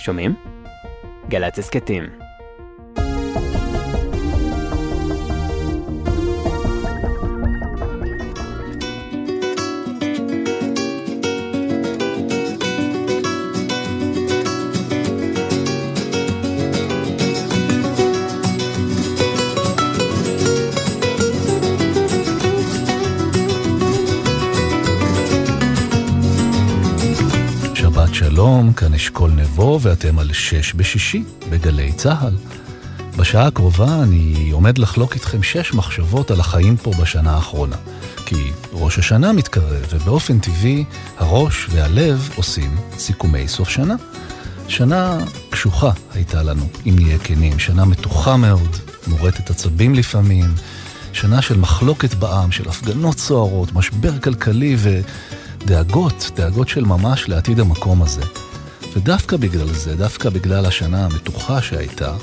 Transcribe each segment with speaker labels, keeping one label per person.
Speaker 1: שומעים? גל"צ הסכתים.
Speaker 2: שלום, כאן אשכול נבו ואתם על שש בשישי בגלי צה"ל. בשעה הקרובה אני עומד לחלוק איתכם שש מחשבות על החיים פה בשנה האחרונה. כי ראש השנה מתקרב, ובאופן טבעי הראש והלב עושים סיכומי סוף שנה. שנה קשוחה הייתה לנו, אם נהיה כנים. שנה מתוחה מאוד, מורטת עצבים לפעמים. שנה של מחלוקת בעם, של הפגנות סוערות, משבר כלכלי ודאגות, דאגות של ממש לעתיד המקום הזה. ודווקא בגלל זה, דווקא בגלל השנה המתוחה שהייתה,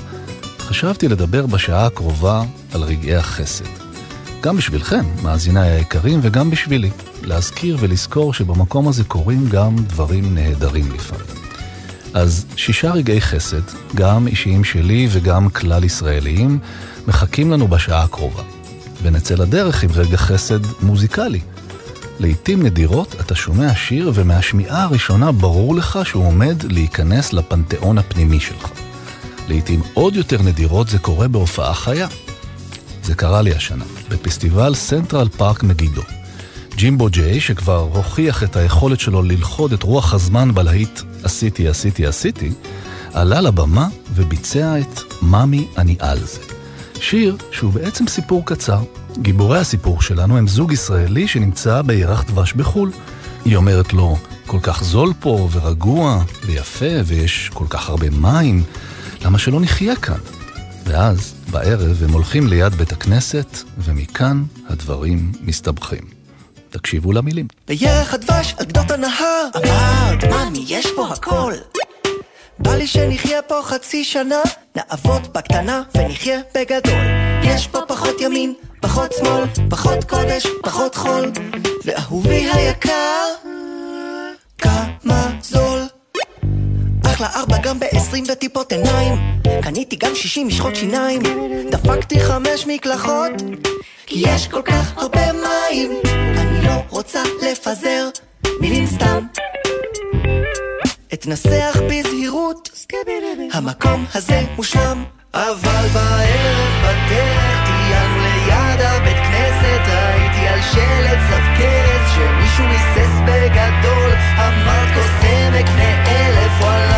Speaker 2: חשבתי לדבר בשעה הקרובה על רגעי החסד. גם בשבילכם, מאזיניי היקרים, וגם בשבילי. להזכיר ולזכור שבמקום הזה קורים גם דברים נהדרים לפעמים. אז שישה רגעי חסד, גם אישיים שלי וגם כלל ישראליים, מחכים לנו בשעה הקרובה. ונצא לדרך עם רגע חסד מוזיקלי. לעתים נדירות אתה שומע שיר ומהשמיעה הראשונה ברור לך שהוא עומד להיכנס לפנתיאון הפנימי שלך. לעתים עוד יותר נדירות זה קורה בהופעה חיה. זה קרה לי השנה, בפסטיבל סנטרל פארק מגידו. ג'ימבו ג'יי, שכבר הוכיח את היכולת שלו ללכוד את רוח הזמן בלהיט עשיתי, עשיתי, עשיתי, עלה לבמה וביצע את "מאמי אני על זה". שיר שהוא בעצם סיפור קצר. גיבורי הסיפור שלנו הם זוג ישראלי שנמצא בירח דבש בחו"ל. היא אומרת לו, כל כך זול פה ורגוע ויפה ויש כל כך הרבה מים, למה שלא נחיה כאן? ואז, בערב, הם הולכים ליד בית הכנסת, ומכאן הדברים מסתבכים. תקשיבו למילים.
Speaker 3: בירח הדבש על גדות הנהר אמרת, מאמי, יש פה הכל בא לי שנחיה פה חצי שנה נעבוד בקטנה ונחיה בגדול. יש פה פחות ימין, פחות שמאל, פחות קודש, פחות חול. ואהובי היקר כמה זול. אחלה ארבע גם בעשרים וטיפות עיניים. קניתי גם שישים משחות שיניים. דפקתי חמש מקלחות. כי יש כל כך הרבה מים. אני לא רוצה לפזר מילים סתם אתנסח בזהירות. המקום הזה מושלם אבל בערב בדרך טיילנו ליד הבית כנסת. ראיתי על שלט צלב קרס שמישהו היסס בגדול. קוסם אקנה אלף וואלה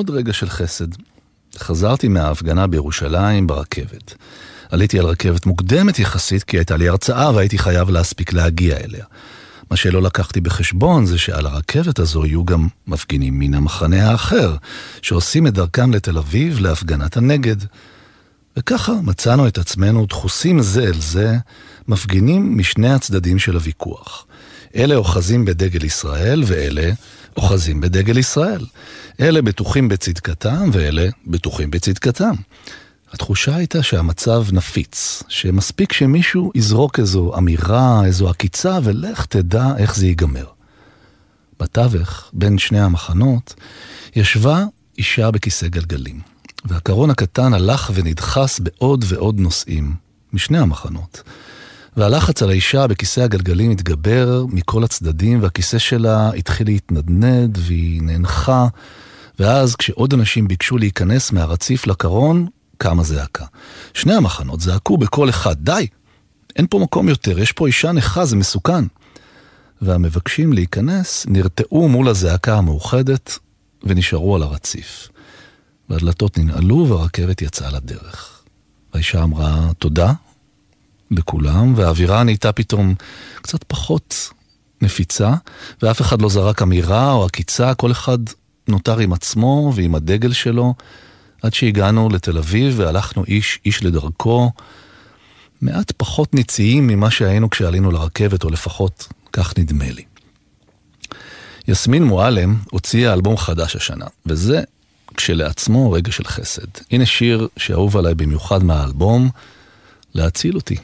Speaker 2: עוד רגע של חסד. חזרתי מההפגנה בירושלים ברכבת. עליתי על רכבת מוקדמת יחסית כי הייתה לי הרצאה והייתי חייב להספיק להגיע אליה. מה שלא לקחתי בחשבון זה שעל הרכבת הזו יהיו גם מפגינים מן המחנה האחר, שעושים את דרכם לתל אביב להפגנת הנגד. וככה מצאנו את עצמנו דחוסים זה אל זה, מפגינים משני הצדדים של הוויכוח. אלה אוחזים בדגל ישראל ואלה אוחזים בדגל ישראל. אלה בטוחים בצדקתם ואלה בטוחים בצדקתם. התחושה הייתה שהמצב נפיץ, שמספיק שמישהו יזרוק איזו אמירה, איזו עקיצה, ולך תדע איך זה ייגמר. בתווך, בין שני המחנות, ישבה אישה בכיסא גלגלים, והקרון הקטן הלך ונדחס בעוד ועוד נושאים, משני המחנות. והלחץ על האישה בכיסא הגלגלים התגבר מכל הצדדים, והכיסא שלה התחיל להתנדנד, והיא נאנחה, ואז כשעוד אנשים ביקשו להיכנס מהרציף לקרון, קמה זעקה. שני המחנות זעקו בקול אחד, די! אין פה מקום יותר, יש פה אישה נכה, זה מסוכן. והמבקשים להיכנס נרתעו מול הזעקה המאוחדת ונשארו על הרציף. והדלתות ננעלו והרכבת יצאה לדרך. האישה אמרה תודה לכולם, והאווירה נהייתה פתאום קצת פחות נפיצה, ואף אחד לא זרק אמירה או עקיצה, כל אחד נותר עם עצמו ועם הדגל שלו, עד שהגענו לתל אביב והלכנו איש איש לדרכו, מעט פחות ניציים ממה שהיינו כשעלינו לרכבת, או לפחות כך נדמה לי. יסמין מועלם הוציאה אלבום חדש השנה, וזה כשלעצמו רגע של חסד. הנה שיר שאהוב עליי במיוחד מהאלבום, להציל אותי.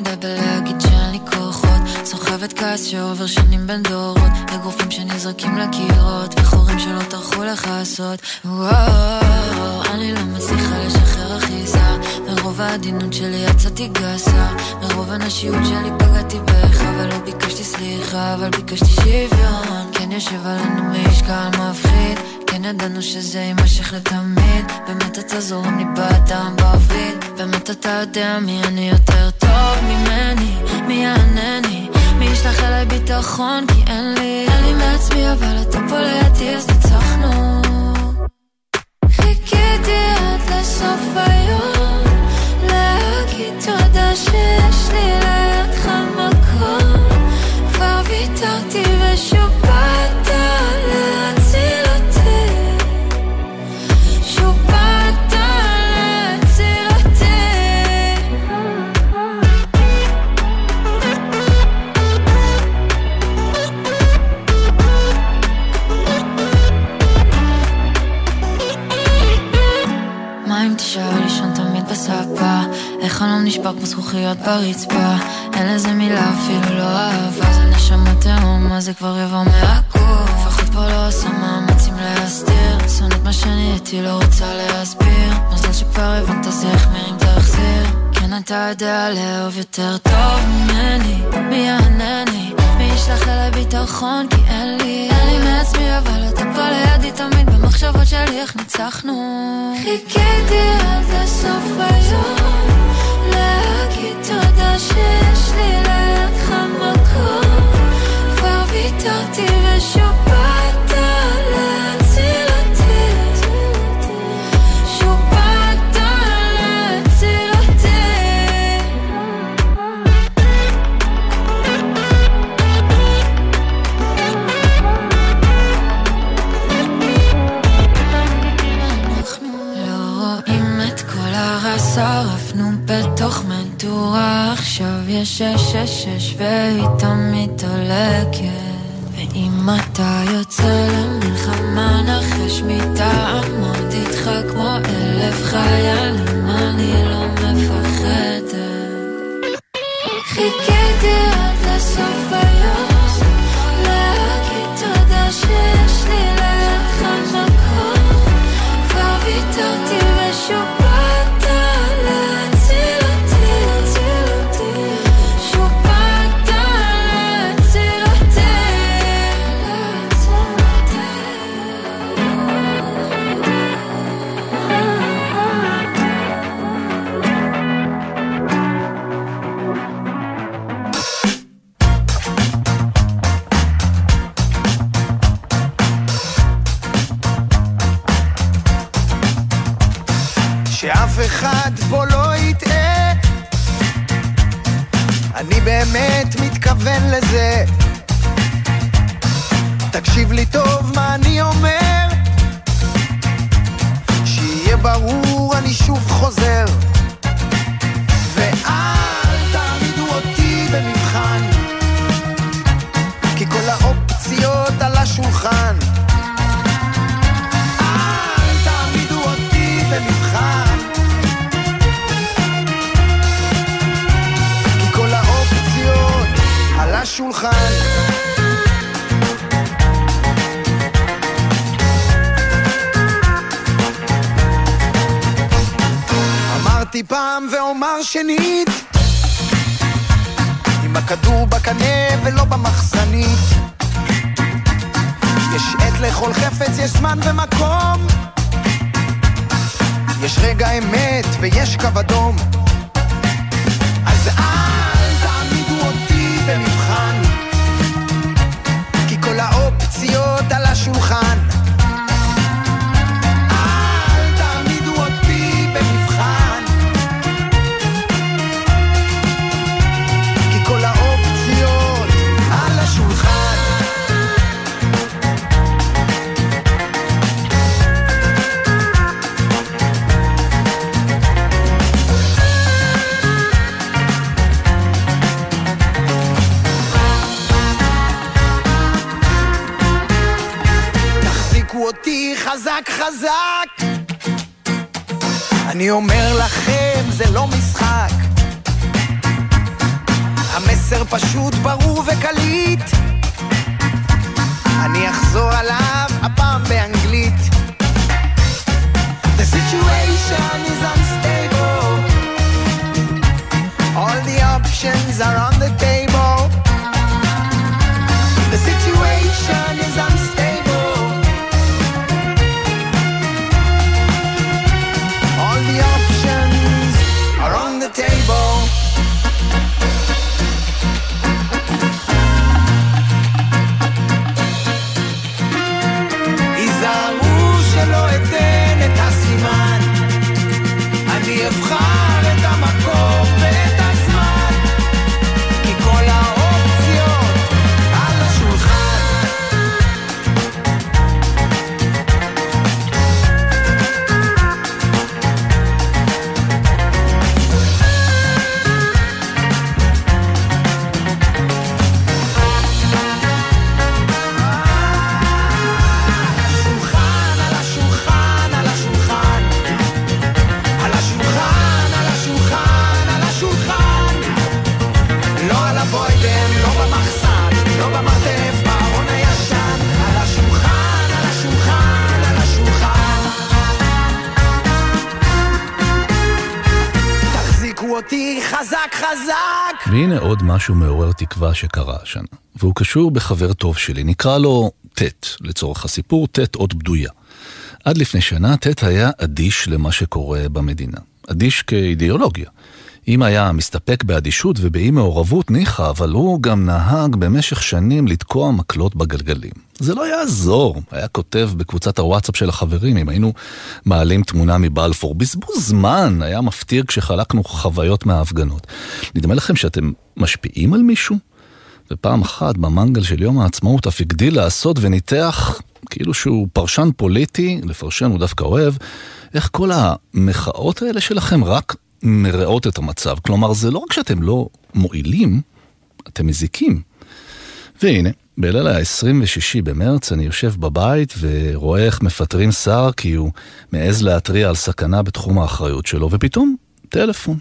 Speaker 4: מדי בלהגיד שאין לי כוחות. סוחבת כעס שעובר שנים בין דורות. אגרופים שנזרקים לקירות וחורים שלא טרחו לכסות וואו, אני לא מצליחה לשחרר אחיזה. מרוב העדינות שלי יצאתי גסה. מרוב הנשיות שלי פגעתי בך ולא ביקשתי סליחה אבל ביקשתי שוויון. כן יושב עלינו משקל מפחיד כן ידענו שזה יימשך לתמיד. באמת אתה זורם לי באדם באוויר באמת אתה יודע מי אני יותר טוב ממני מי יענני. מי ישלח אליי ביטחון? כי אין לי אין לי מעצמי אבל אתה פה לידי אז ניצחנו. חיכיתי עד לסוף היום להגיד תודה שיש לי לידך מקום. כבר ויתרתי ושוב נשבר כמו זכוכיות ברצפה. אין לזה מילה אפילו לא אהבה. זה נשמה תהום מה זה כבר יבוא מהגוף אחות פה לא עושה מאמצים להסתיר. שונאת מה שנהייתי לא רוצה להסביר. מזל שכבר הבנת זה החמיר אם תחזיר כן אתה יודע לאהוב יותר טוב ממני. מי יענני? מי ישלח אליי ביטחון כי אין לי. אין לי מעצמי אבל אתה פה לידי תמיד. במחשבות שלי איך ניצחנו? חיכיתי עד לסוף היום ויתרתי ושוב באת שורה עכשיו יש שש שש שש והיא תמיד דולקת ואם אתה יוצא למלחמה נחש מתעמוד איתך כמו אלף חיילים אני לא
Speaker 5: מפחדת. חיכה אני אומר לכם זה לא משחק. המסר פשוט ברור וקליט. אני אחזור עליו הפעם באנגלית אותי חזק חזק
Speaker 2: והנה עוד משהו מעורר תקווה שקרה השנה, והוא קשור בחבר טוב שלי, נקרא לו ט', לצורך הסיפור, ט' אות בדויה. עד לפני שנה ט' היה אדיש למה שקורה במדינה. אדיש כאידיאולוגיה. אם היה מסתפק באדישות ובאי מעורבות ניחא, אבל הוא גם נהג במשך שנים לתקוע מקלות בגלגלים. זה לא יעזור, היה כותב בקבוצת הוואטסאפ של החברים, אם היינו מעלים תמונה מבלפור. בזבוז זמן, היה מפתיר כשחלקנו חוויות מההפגנות. נדמה לכם שאתם משפיעים על מישהו? ופעם אחת במנגל של יום העצמאות אף הגדיל לעשות וניתח, כאילו שהוא פרשן פוליטי, לפרשן הוא דווקא אוהב, איך כל המחאות האלה שלכם רק מרעות את המצב. כלומר, זה לא רק שאתם לא מועילים, אתם מזיקים. והנה, בליל ה-26 במרץ אני יושב בבית ורואה איך מפטרים שר כי הוא מעז להתריע על סכנה בתחום האחריות שלו, ופתאום טלפון.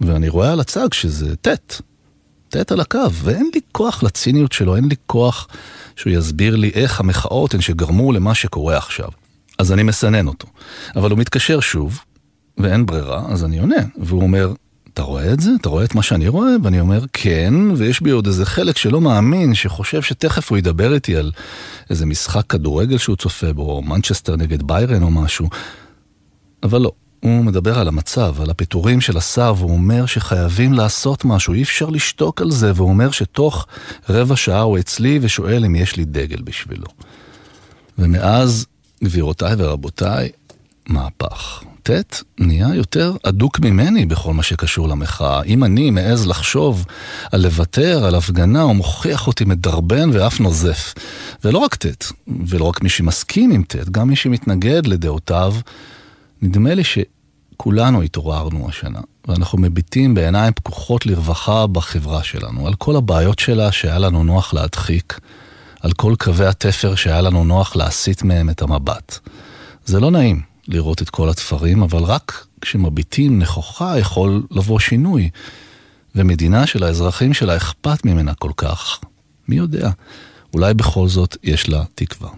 Speaker 2: ואני רואה על הצג שזה ט', ט' על הקו, ואין לי כוח לציניות שלו, אין לי כוח שהוא יסביר לי איך המחאות הן שגרמו למה שקורה עכשיו. אז אני מסנן אותו. אבל הוא מתקשר שוב, ואין ברירה, אז אני עונה. והוא אומר, אתה רואה את זה? אתה רואה את מה שאני רואה? ואני אומר, כן, ויש בי עוד איזה חלק שלא מאמין, שחושב שתכף הוא ידבר איתי על איזה משחק כדורגל שהוא צופה בו, או מנצ'סטר נגד ביירן או משהו. אבל לא, הוא מדבר על המצב, על הפיטורים של השר, והוא אומר שחייבים לעשות משהו, אי אפשר לשתוק על זה, והוא אומר שתוך רבע שעה הוא אצלי ושואל אם יש לי דגל בשבילו. ומאז, גבירותיי ורבותיי, מהפך.
Speaker 6: ט' נהיה יותר אדוק ממני בכל מה שקשור למחאה. אם אני מעז לחשוב על לוותר על הפגנה, הוא מוכיח אותי מדרבן ואף נוזף. ולא רק ט', ולא רק מי שמסכים עם ט', גם מי שמתנגד לדעותיו, נדמה לי שכולנו התעוררנו השנה, ואנחנו מביטים בעיניים פקוחות לרווחה בחברה שלנו, על כל הבעיות שלה שהיה לנו נוח להדחיק, על כל קווי התפר שהיה לנו נוח להסיט מהם את המבט. זה לא נעים לראות את כל התפרים, אבל רק כשמביטים נכוחה יכול לבוא שינוי. ומדינה שלאזרחים שלה אכפת ממנה כל כך, מי יודע, אולי בכל זאת יש לה תקווה.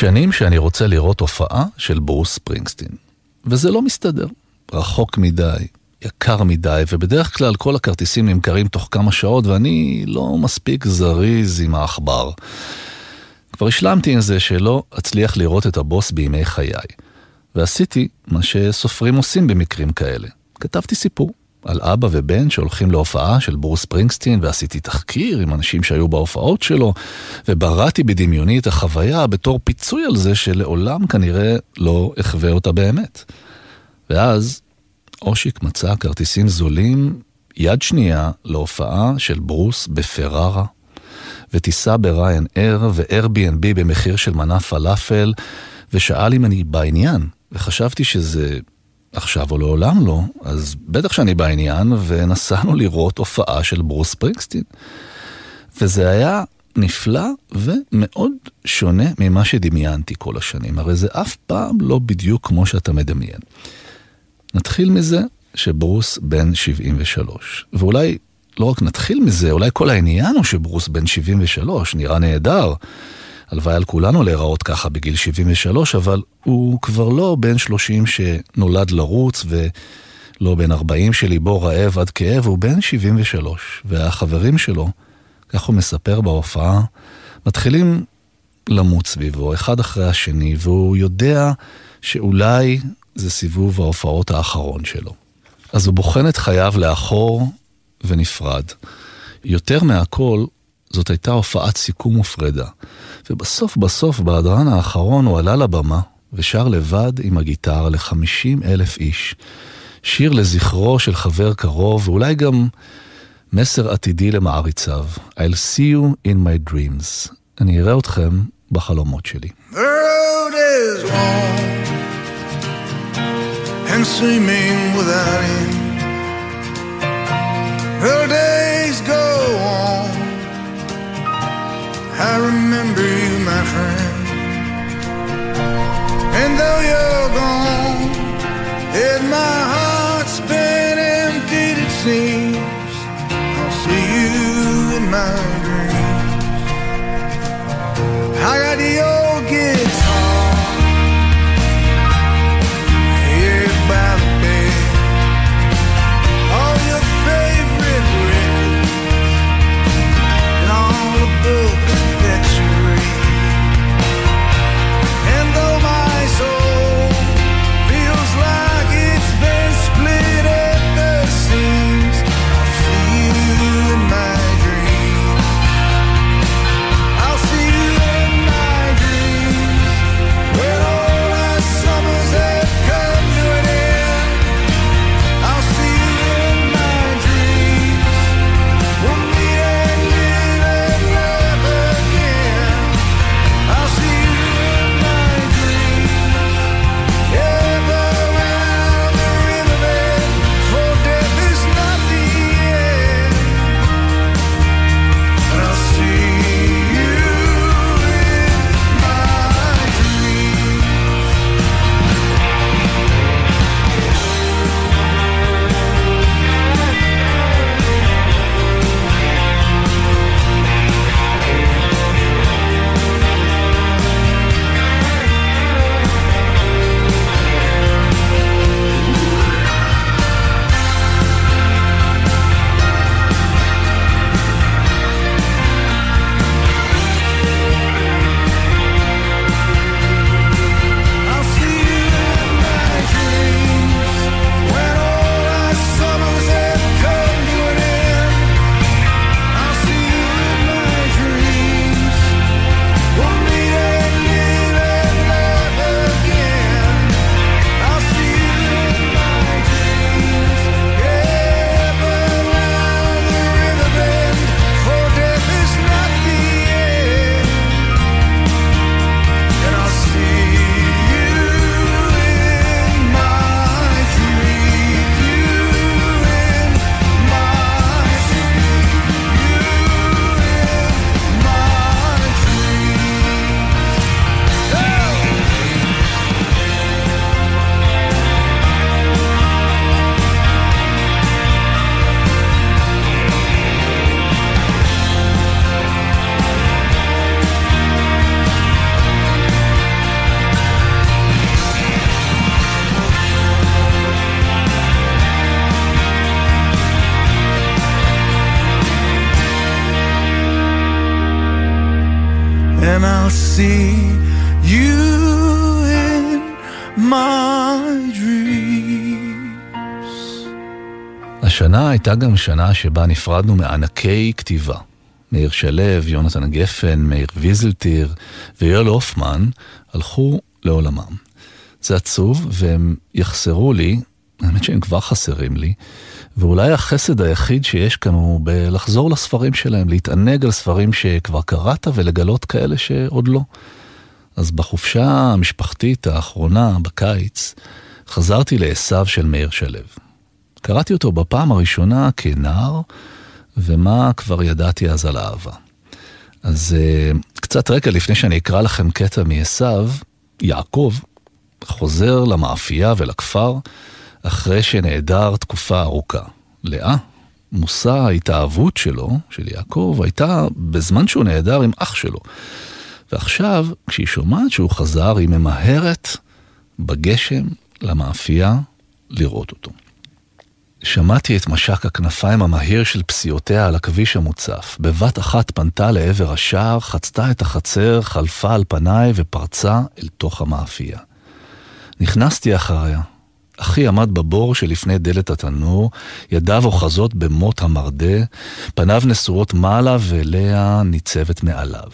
Speaker 2: שנים שאני רוצה לראות הופעה של ברוס ספרינגסטין, וזה לא מסתדר. רחוק מדי, יקר מדי, ובדרך כלל כל הכרטיסים נמכרים תוך כמה שעות, ואני לא מספיק זריז עם העכבר. כבר השלמתי עם זה שלא אצליח לראות את הבוס בימי חיי. ועשיתי מה שסופרים עושים במקרים כאלה. כתבתי סיפור על אבא ובן שהולכים להופעה של ברוס פרינגסטין, ועשיתי תחקיר עם אנשים שהיו בהופעות שלו, ובראתי בדמיוני את החוויה בתור פיצוי על זה שלעולם כנראה לא אחווה אותה באמת. ואז אושיק מצא כרטיסים זולים יד שנייה להופעה של ברוס בפרארה, וטיסה בריין אר ו-Airbnb במחיר של מנה פלאפל, ושאל אם אני בעניין, וחשבתי שזה עכשיו או לעולם לא, אז בטח שאני בעניין, ונסענו לראות הופעה של ברוס פרינגסטין. וזה היה נפלא ומאוד שונה ממה שדמיינתי כל השנים, הרי זה אף פעם לא בדיוק כמו שאתה מדמיין. נתחיל מזה שברוס בן 73, ואולי לא רק נתחיל מזה, אולי כל העניין הוא שברוס בן 73 נראה נהדר. הלוואי על כולנו להיראות ככה בגיל 73, אבל הוא כבר לא בן 30 שנולד לרוץ ולא בן 40 שליבו רעב עד כאב, הוא בן 73, והחברים שלו, כך הוא מספר בהופעה, מתחילים למות סביבו, אחד אחרי השני, והוא יודע שאולי זה סיבוב ההופעות האחרון שלו. אז הוא בוחן את חייו לאחור ונפרד. יותר מהכל, זאת הייתה הופעת סיכום ופרידה. ובסוף בסוף, בהדרן האחרון, הוא עלה לבמה ושר לבד עם הגיטרה ל-50 אלף איש. שיר לזכרו של חבר קרוב, ואולי גם מסר עתידי למעריציו. I'll see you in my dreams. אני אראה אתכם בחלומות שלי. Road is long and without end. The days go on. I remember you, my friend. And though you're gone, and my heart's been emptied, it seems, I'll see you in my dreams. I got your הייתה גם שנה שבה נפרדנו מענקי כתיבה. מאיר שלו, יונתן גפן, מאיר ויזלטיר ויואל הופמן הלכו לעולמם. זה עצוב, והם יחסרו לי, האמת שהם כבר חסרים לי, ואולי החסד היחיד שיש כאן הוא בלחזור לספרים שלהם, להתענג על ספרים שכבר קראת ולגלות כאלה שעוד לא. אז בחופשה המשפחתית האחרונה, בקיץ, חזרתי לעשו של מאיר שלו. קראתי אותו בפעם הראשונה כנער, ומה כבר ידעתי אז על אהבה. אז uh, קצת רקע לפני שאני אקרא לכם קטע מעשו, יעקב חוזר למאפייה ולכפר אחרי שנעדר תקופה ארוכה. לאה, מושא ההתאהבות שלו, של יעקב, הייתה בזמן שהוא נעדר עם אח שלו. ועכשיו, כשהיא שומעת שהוא חזר, היא ממהרת בגשם למאפייה לראות אותו. שמעתי את משק הכנפיים המהיר של פסיעותיה על הכביש המוצף. בבת אחת פנתה לעבר השער, חצתה את החצר, חלפה על פניי ופרצה אל תוך המאפייה. נכנסתי אחריה. אחי עמד בבור שלפני דלת התנור, ידיו אוחזות במוט המרדה, פניו נשואות מעלה ולאה ניצבת מעליו.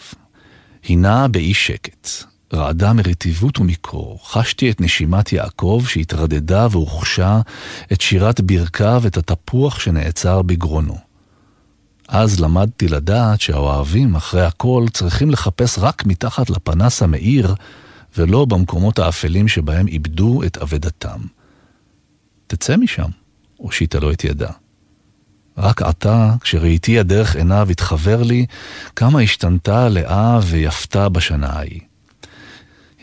Speaker 2: היא נעה באי שקט. רעדה מרטיבות ומקור, חשתי את נשימת יעקב שהתרדדה והוחשה, את שירת ברכיו, את התפוח שנעצר בגרונו. אז למדתי לדעת שהאוהבים, אחרי הכל, צריכים לחפש רק מתחת לפנס המאיר, ולא במקומות האפלים שבהם איבדו את אבדתם. תצא משם, הושיטה לו את ידה. רק עתה, כשראיתי הדרך עיניו, התחבר לי כמה השתנתה לאה ויפתה בשנה ההיא.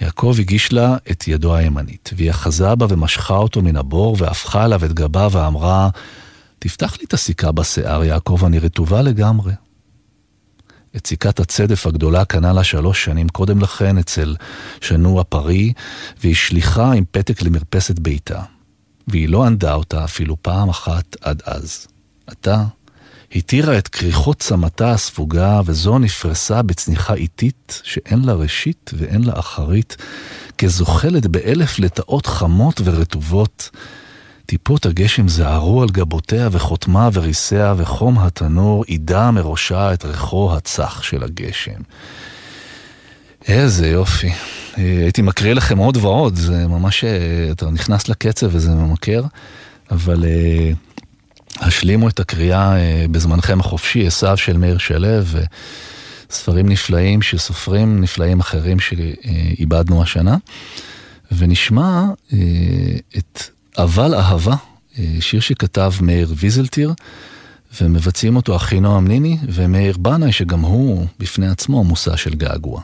Speaker 2: יעקב הגיש לה את ידו הימנית, והיא אחזה בה ומשכה אותו מן הבור, והפכה עליו את גבה ואמרה, תפתח לי את הסיכה בשיער, יעקב, אני רטובה לגמרי. את סיכת הצדף הגדולה קנה לה שלוש שנים קודם לכן אצל שנוע פרי, והיא שליחה עם פתק למרפסת ביתה. והיא לא ענדה אותה אפילו פעם אחת עד אז. עתה, התירה את כריכות צמתה הספוגה, וזו נפרסה בצניחה איטית, שאין לה ראשית ואין לה אחרית, כזוחלת באלף לטאות חמות ורטובות. טיפות הגשם זערו על גבותיה וחותמה וריסיה, וחום התנור עידה מראשה את ריחו הצח של הגשם. איזה יופי. הייתי מקריא לכם עוד ועוד, זה ממש, אתה נכנס לקצב וזה ממכר, אבל השלימו את הקריאה אה, בזמנכם החופשי, עשיו של מאיר שלו, וספרים נפלאים של סופרים נפלאים אחרים שאיבדנו השנה. ונשמע אה, את אבל אהבה, אה, שיר שכתב מאיר ויזלטיר, ומבצעים אותו אחינועם ניני ומאיר בנאי, שגם הוא בפני עצמו מושא של געגוע.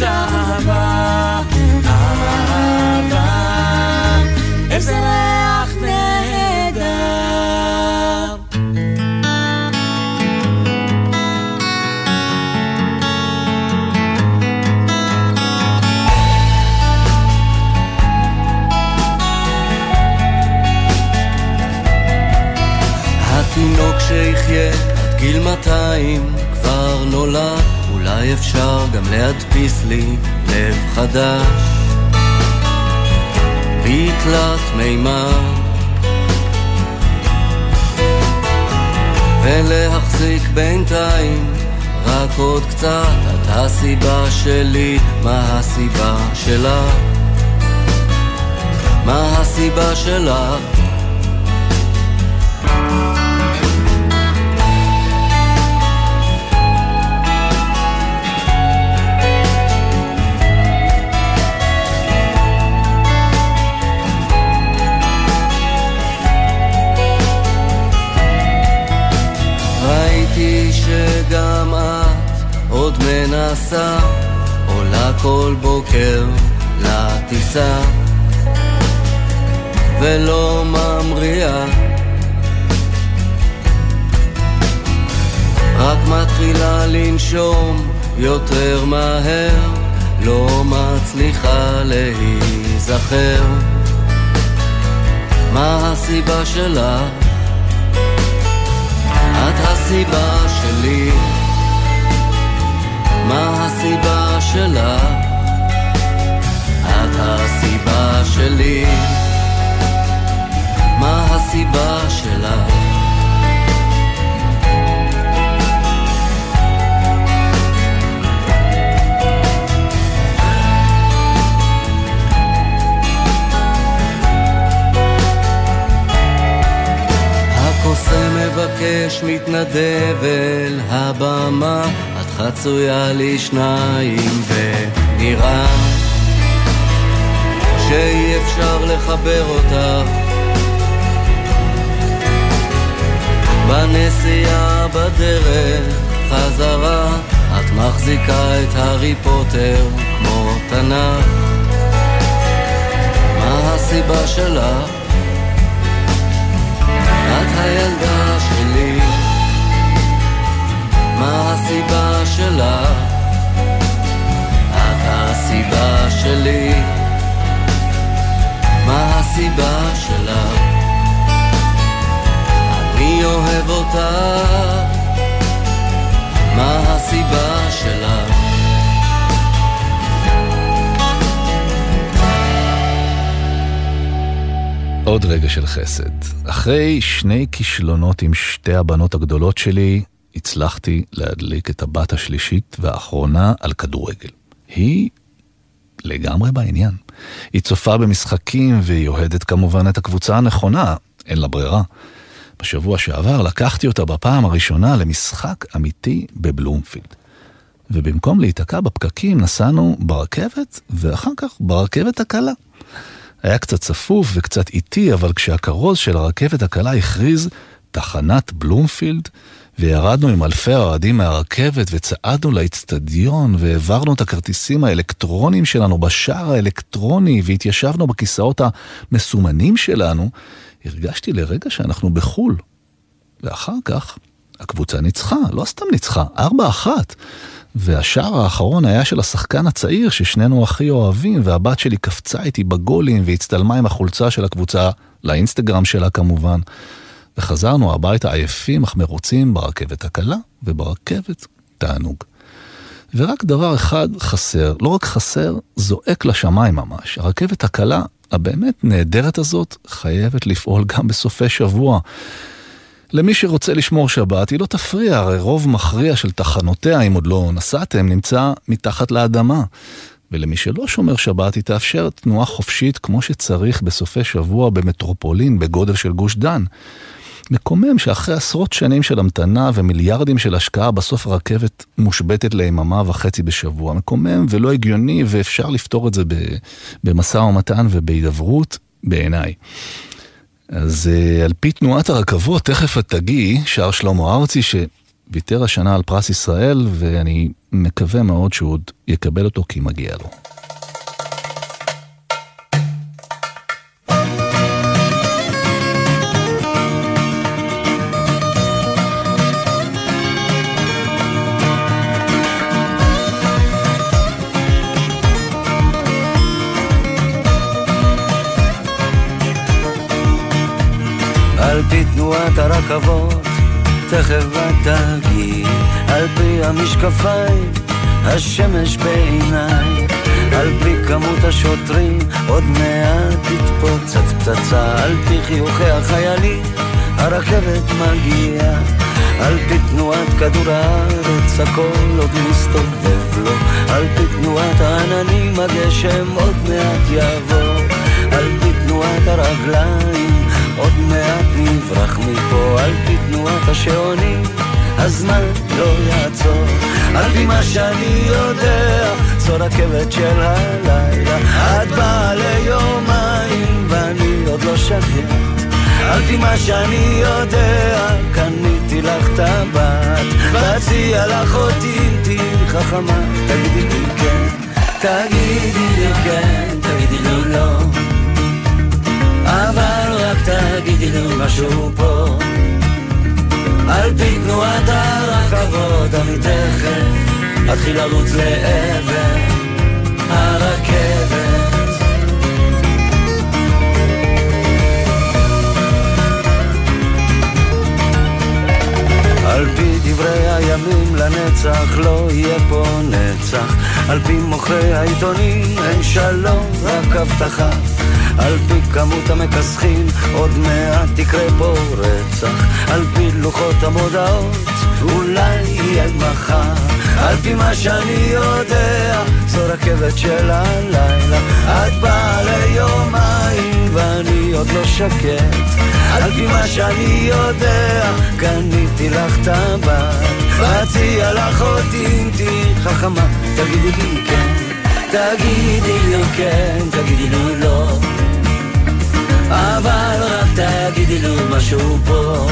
Speaker 7: תודה אהבה, אהבה, איזה ריח נהדר.
Speaker 8: התינוק שיחיה עד גיל 200 כבר נולד, אולי אפשר גם להדפיס לי לב חדש. בתלת מימד ולהחזיק בינתיים רק עוד קצת את הסיבה שלי, מה הסיבה שלך? מה הסיבה שלך? עוד מנסה, עולה כל בוקר לטיסה, ולא ממריאה. רק מתחילה לנשום יותר מהר, לא מצליחה להיזכר. מה הסיבה שלך? את הסיבה שלי, מה הסיבה שלך? את הסיבה שלי, מה הסיבה שלך? הקוסם מבקש מתנדב אל הבמה, חצויה לי שניים ונראה שאי אפשר לחבר אותך בנסיעה בדרך חזרה את מחזיקה את הארי פוטר כמו תנ"ך. מה הסיבה שלך? את הילדה שלי, מה הסיבה שלך? את הסיבה שלי, מה הסיבה שלך? אני אוהב אותך, מה הסיבה שלך?
Speaker 2: עוד רגע של חסד. אחרי שני כישלונות עם שתי הבנות הגדולות שלי, הצלחתי להדליק את הבת השלישית והאחרונה על כדורגל. היא לגמרי בעניין. היא צופה במשחקים והיא אוהדת כמובן את הקבוצה הנכונה, אין לה ברירה. בשבוע שעבר לקחתי אותה בפעם הראשונה למשחק אמיתי בבלומפילד. ובמקום להיתקע בפקקים נסענו ברכבת ואחר כך ברכבת הקלה. היה קצת צפוף וקצת איטי, אבל כשהכרוז של הרכבת הקלה הכריז תחנת בלומפילד, וירדנו עם אלפי האוהדים מהרכבת וצעדנו לאצטדיון והעברנו את הכרטיסים האלקטרונים שלנו בשער האלקטרוני והתיישבנו בכיסאות המסומנים שלנו, הרגשתי לרגע שאנחנו בחו"ל. ואחר כך הקבוצה ניצחה, לא סתם ניצחה, ארבע אחת. והשער האחרון היה של השחקן הצעיר ששנינו הכי אוהבים, והבת שלי קפצה איתי בגולים והצטלמה עם החולצה של הקבוצה, לאינסטגרם שלה כמובן. וחזרנו הביתה עייפים אך מרוצים ברכבת הקלה, וברכבת תענוג. ורק דבר אחד חסר, לא רק חסר, זועק לשמיים ממש. הרכבת הקלה הבאמת נהדרת הזאת חייבת לפעול גם בסופי שבוע. למי שרוצה לשמור שבת, היא לא תפריע, הרי רוב מכריע של תחנותיה, אם עוד לא נסעתם, נמצא מתחת לאדמה. ולמי שלא שומר שבת, היא תאפשר תנועה חופשית כמו שצריך בסופי שבוע במטרופולין בגודל של גוש דן. מקומם שאחרי עשרות שנים של המתנה ומיליארדים של השקעה, בסוף הרכבת מושבתת ליממה וחצי בשבוע. מקומם ולא הגיוני, ואפשר לפתור את זה במשא ומתן ובהידברות, בעיניי. אז uh, על פי תנועת הרכבות, תכף את תגיעי, שר שלמה ארצי, שוויתר השנה על פרס ישראל, ואני מקווה מאוד שהוא עוד יקבל אותו כי מגיע לו.
Speaker 9: תנועת הרכבות, תכף תגיעי, על פי המשקפיים, השמש בעיניי, על פי כמות השוטרים, עוד מעט תתפוצץ פצצה, על פי חיוכי החיילים, הרכבת מגיעה, על פי תנועת כדור הארץ, הכל עוד מסתובב לו, על פי תנועת העננים, הגשם עוד מעט יבוא, על פי תנועת הרגליים עוד מעט נברח מפה על פי תנועת השעונים. הזמן לא יעצור. על פי מה שאני יודע זו רכבת של הלילה. את באה ליומיים ואני עוד לא שקט על פי מה שאני יודע קניתי לך טבעת. ואציע לך אותי אם תהיי חכמה. תגידי לי כן תגידי לי כן תגידי לי לא. אבל תגידי לי משהו פה. על פי תנועת הרכבות אני תכף אתחיל לרוץ לעבר הרכבת. על פי דברי הימים לנצח לא יהיה פה נצח. על פי מוכרי העיתונים אין שלום רק הבטחה על פי כמות המכסחים עוד מעט תקרה פה רצח. על פי לוחות המודעות אולי יהיה מחר. על פי מה שאני יודע זו רכבת של הלילה. את באה ליומיים ואני עוד לא שקט. על פי מה שאני יודע קניתי לך טבעת ואציע לך אותי אם תהיי חכמה. תגידי לי כן תגידי לי כן, תגידי לי לא אבל רק תגידי לי משהו פה.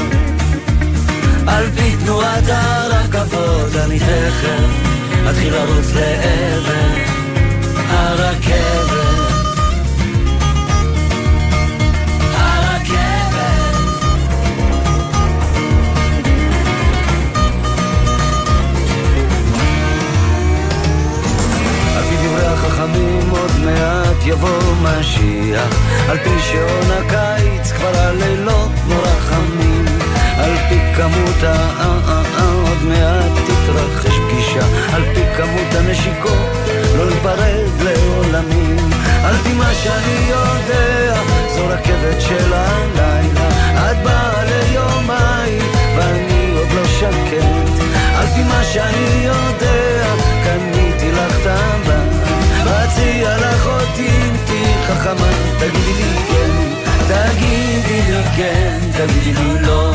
Speaker 9: על פי תנועת הרכבות אני תכף אתחיל לרוץ לעבר הרכבת מעט יבוא משיח. על פי שעון הקיץ כבר הלילות נורא חמים. על פי כמות ה-אה-אה-אה עוד מעט תתרחש פגישה. על פי כמות הנשיקות לא ניפרד לעולמים. על פי מה שאני יודע זו רכבת של הלילה. את באה ליומיים ואני עוד לא שקט. על פי מה שאני יודע קניתי לך טבעת ואציע לך אותי אם תהיי חכמה תגידי לי כן, תגידי לי כן, תגידי לי לא.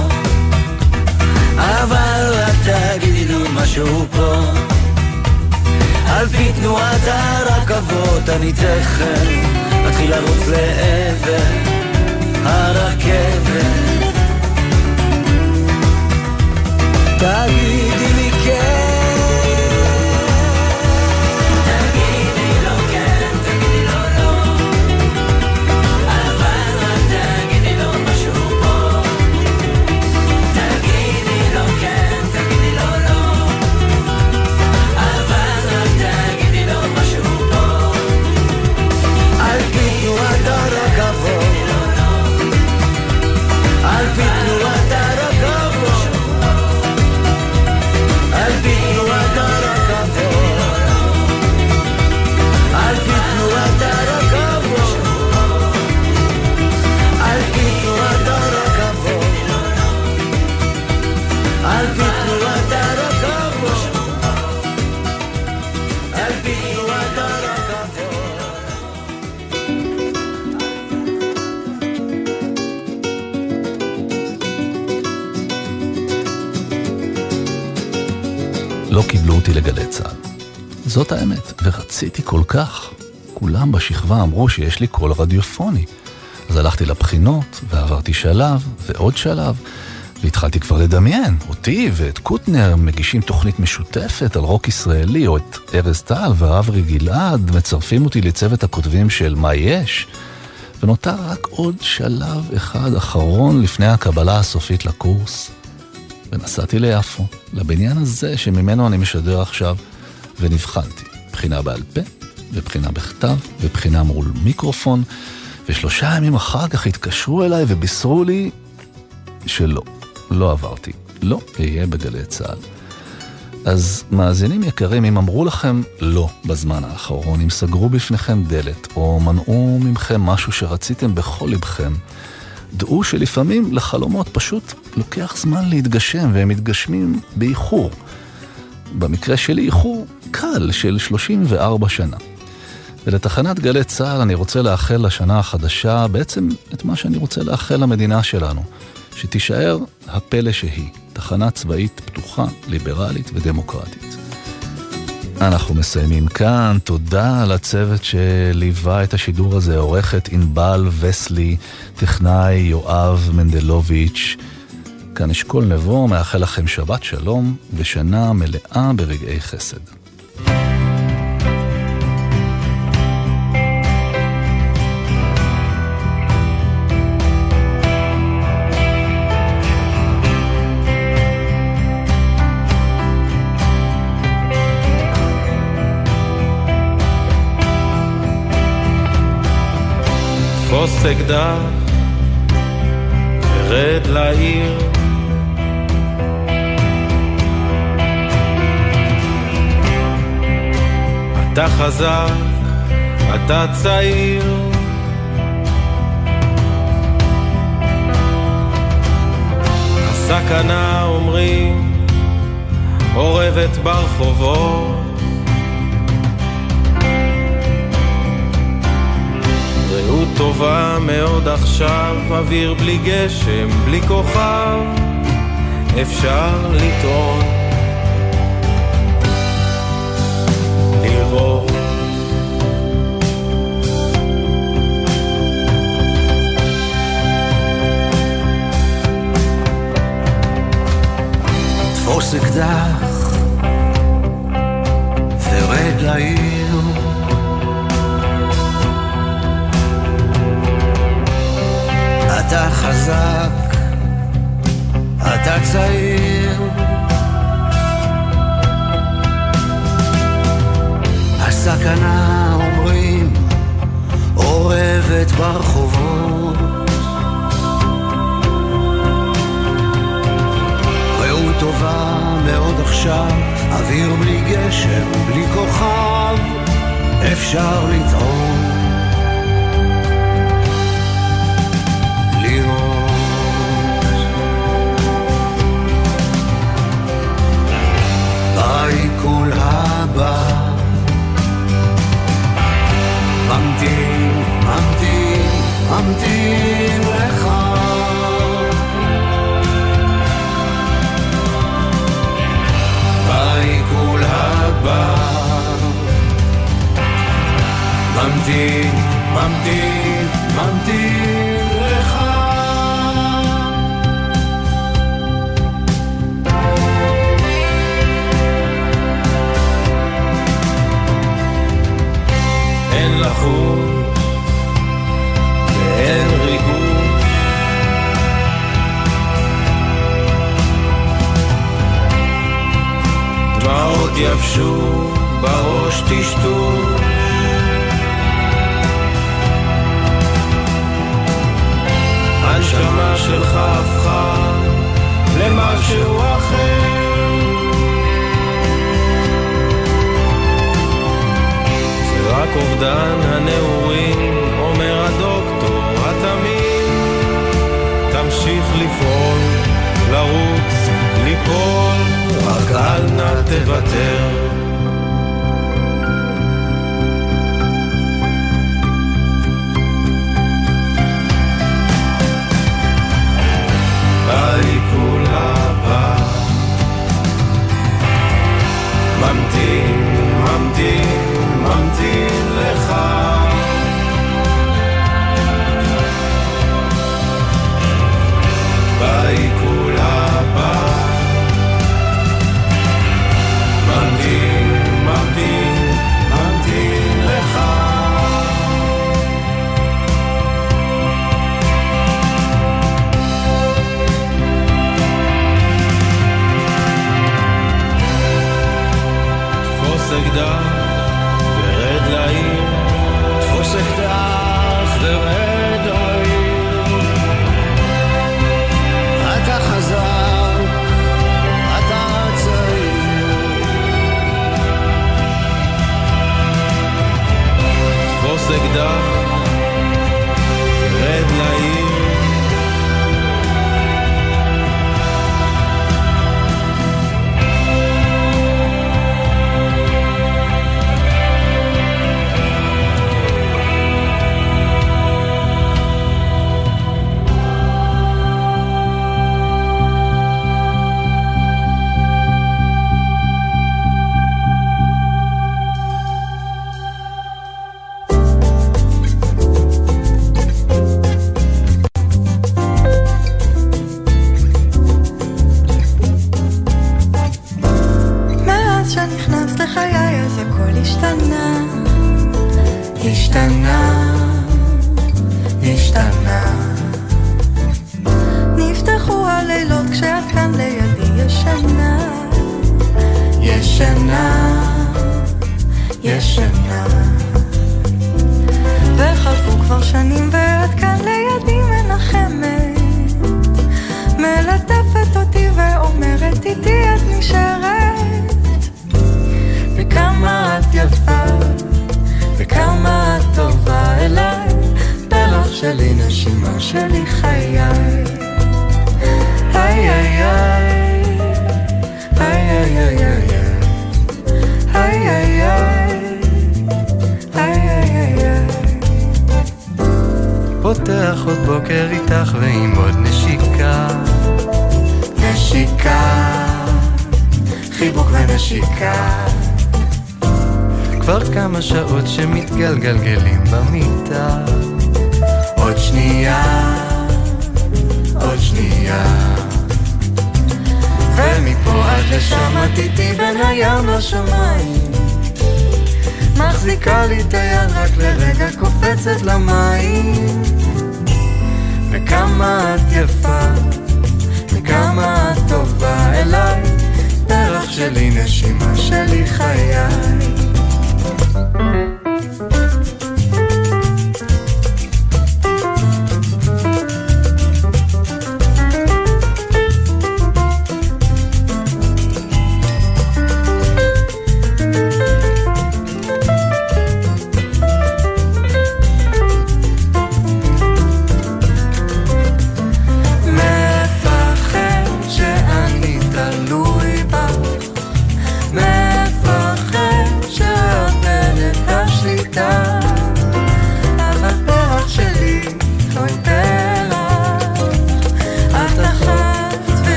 Speaker 9: אבל רק תגידי לי משהו פה. על פי תנועת הרכבות אני תכף אתחיל לרוץ לעבר הרכבת. תגידי
Speaker 2: ורציתי כל כך. כולם בשכבה אמרו שיש לי קול רדיופוני. אז הלכתי לבחינות, ועברתי שלב, ועוד שלב, והתחלתי כבר לדמיין, אותי ואת קוטנר מגישים תוכנית משותפת על רוק ישראלי, או את ארז טל ואברי גלעד מצרפים אותי לצוות הכותבים של מה יש. ונותר רק עוד שלב אחד אחרון לפני הקבלה הסופית לקורס. ונסעתי ליפו, לבניין הזה שממנו אני משדר עכשיו, ונבחנתי. בחינה בעל פה, ובחינה בכתב, ובחינה מול מיקרופון, ושלושה ימים אחר כך התקשרו אליי ובישרו לי שלא, לא עברתי, לא אהיה בגלי צה"ל. אז מאזינים יקרים, אם אמרו לכם לא בזמן האחרון, אם סגרו בפניכם דלת, או מנעו מכם משהו שרציתם בכל לבכם, דעו שלפעמים לחלומות פשוט לוקח זמן להתגשם, והם מתגשמים באיחור. במקרה שלי איחור קל של 34 שנה. ולתחנת גלי צה"ל אני רוצה לאחל לשנה החדשה בעצם את מה שאני רוצה לאחל למדינה שלנו, שתישאר הפלא שהיא, תחנה צבאית פתוחה, ליברלית ודמוקרטית. אנחנו מסיימים כאן, תודה לצוות שליווה את השידור הזה, עורכת ענבל וסלי, טכנאי יואב מנדלוביץ'. כאן אשכול נבו, מאחל לכם שבת שלום ושנה מלאה ברגעי חסד.
Speaker 9: תפוס אקדח, תרד לעיר. אתה חזק, אתה צעיר. הסכנה אומרים, אורבת ברחובות. רעות טובה מאוד עכשיו, אוויר בלי גשם, בלי כוכב, אפשר לטעון.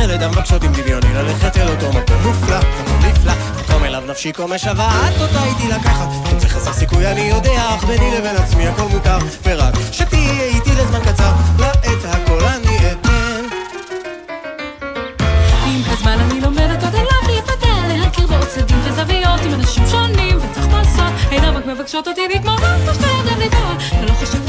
Speaker 10: חלד המבקשות עם דמיוני ללכת אל אותו מקום. מופלא, מקום נפלא, מקום אליו נפשי כה משוועת אותה איתי לקחת אם זה חסר סיכוי אני יודע, אך ביני לבין עצמי הכל מותר. ורק שתהיה איתי לזמן קצר, לעת הכל אני אתן.
Speaker 11: עם הזמן אני לומדת עוד אליו להיפטר, להכיר בעוד צדדים וזוויות עם אנשים שונים ותחמוסות אינם רק מבקשות אותי להתמודד בשתי ידיים לטעות ולא חשוב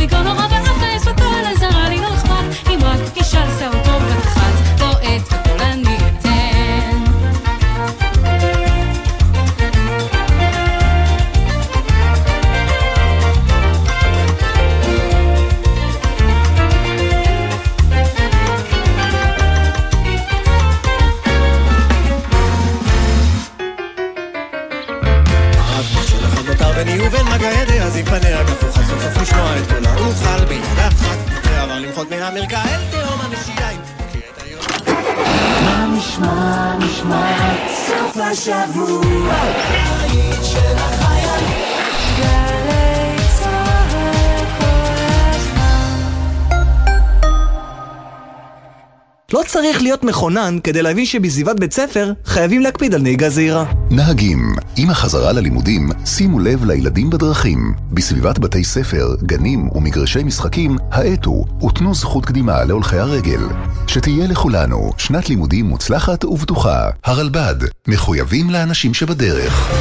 Speaker 12: צריך להיות מכונן כדי להבין שבסביבת בית ספר חייבים להקפיד על נהיגה זהירה.
Speaker 13: נהגים, עם החזרה ללימודים, שימו לב לילדים בדרכים. בסביבת בתי ספר, גנים ומגרשי משחקים, האטו ותנו זכות קדימה להולכי הרגל. שתהיה לכולנו שנת לימודים מוצלחת ובטוחה. הרלב"ד, מחויבים לאנשים שבדרך.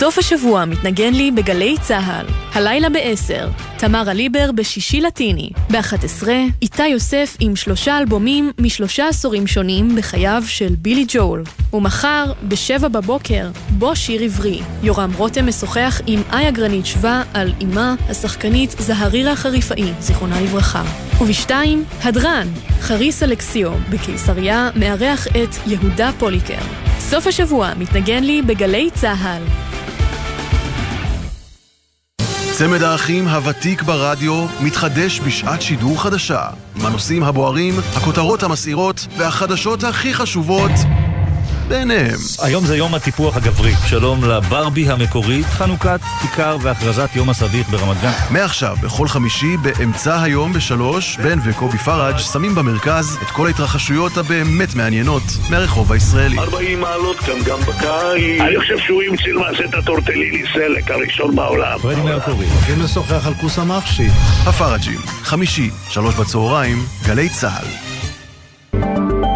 Speaker 14: סוף השבוע מתנגן לי בגלי צה"ל. הלילה ב-10, תמרה ליבר בשישי לטיני. ב-11, איתי יוסף עם שלושה אלבומים משלושה עשורים שונים בחייו של בילי ג'ול. ומחר, ב-7 בבוקר, בו שיר עברי. יורם רותם משוחח עם איה גרנית שווה על אמה, השחקנית זהרירה חריפאי, זיכרונה לברכה. ובשתיים, הדרן, חריס אלכסיו, בקיסריה, מארח את יהודה פוליקר. סוף השבוע מתנגן לי בגלי צה"ל.
Speaker 15: צמד האחים הוותיק ברדיו מתחדש בשעת שידור חדשה עם הנושאים הבוערים, הכותרות המסעירות והחדשות הכי חשובות ביניהם.
Speaker 16: היום זה יום הטיפוח הגברי. שלום לברבי המקורית, חנוכת כיכר והכרזת יום הסביך ברמת גן.
Speaker 15: מעכשיו, בכל חמישי, באמצע היום בשלוש, בן וקובי פראג' שמים במרכז את כל ההתרחשויות הבאמת מעניינות מהרחוב הישראלי.
Speaker 17: 40 מעלות כאן גם בקיץ. אני חושב שהוא המציא למעשה את הטורטליני סלק הראשון בעולם.
Speaker 16: פרדי מרקורי.
Speaker 15: הולכים לשוחח על כוס המחשי. הפראג'ים, חמישי, שלוש בצהריים, גלי צה"ל.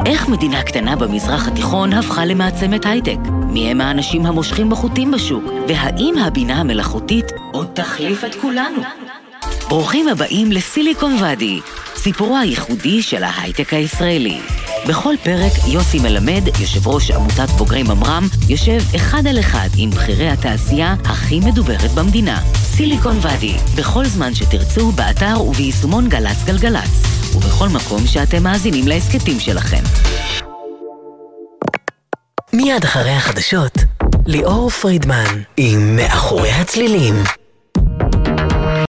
Speaker 18: איך מדינה קטנה במזרח התיכון הפכה למעצמת הייטק? מי הם האנשים המושכים בחוטים בשוק? והאם הבינה המלאכותית עוד תחליף את כולנו? ברוכים הבאים לסיליקון ואדי, סיפורו הייחודי של ההייטק הישראלי. בכל פרק יוסי מלמד, יושב ראש עמותת בוגרי ממר"ם, יושב אחד על אחד עם בכירי התעשייה הכי מדוברת במדינה. סיליקון ואדי, בכל זמן שתרצו, באתר וביישומון גל"צ גלגלצ, ובכל מקום שאתם מאזינים להסכתים שלכם.
Speaker 19: מיד אחרי החדשות, ליאור פרידמן עם מאחורי הצלילים.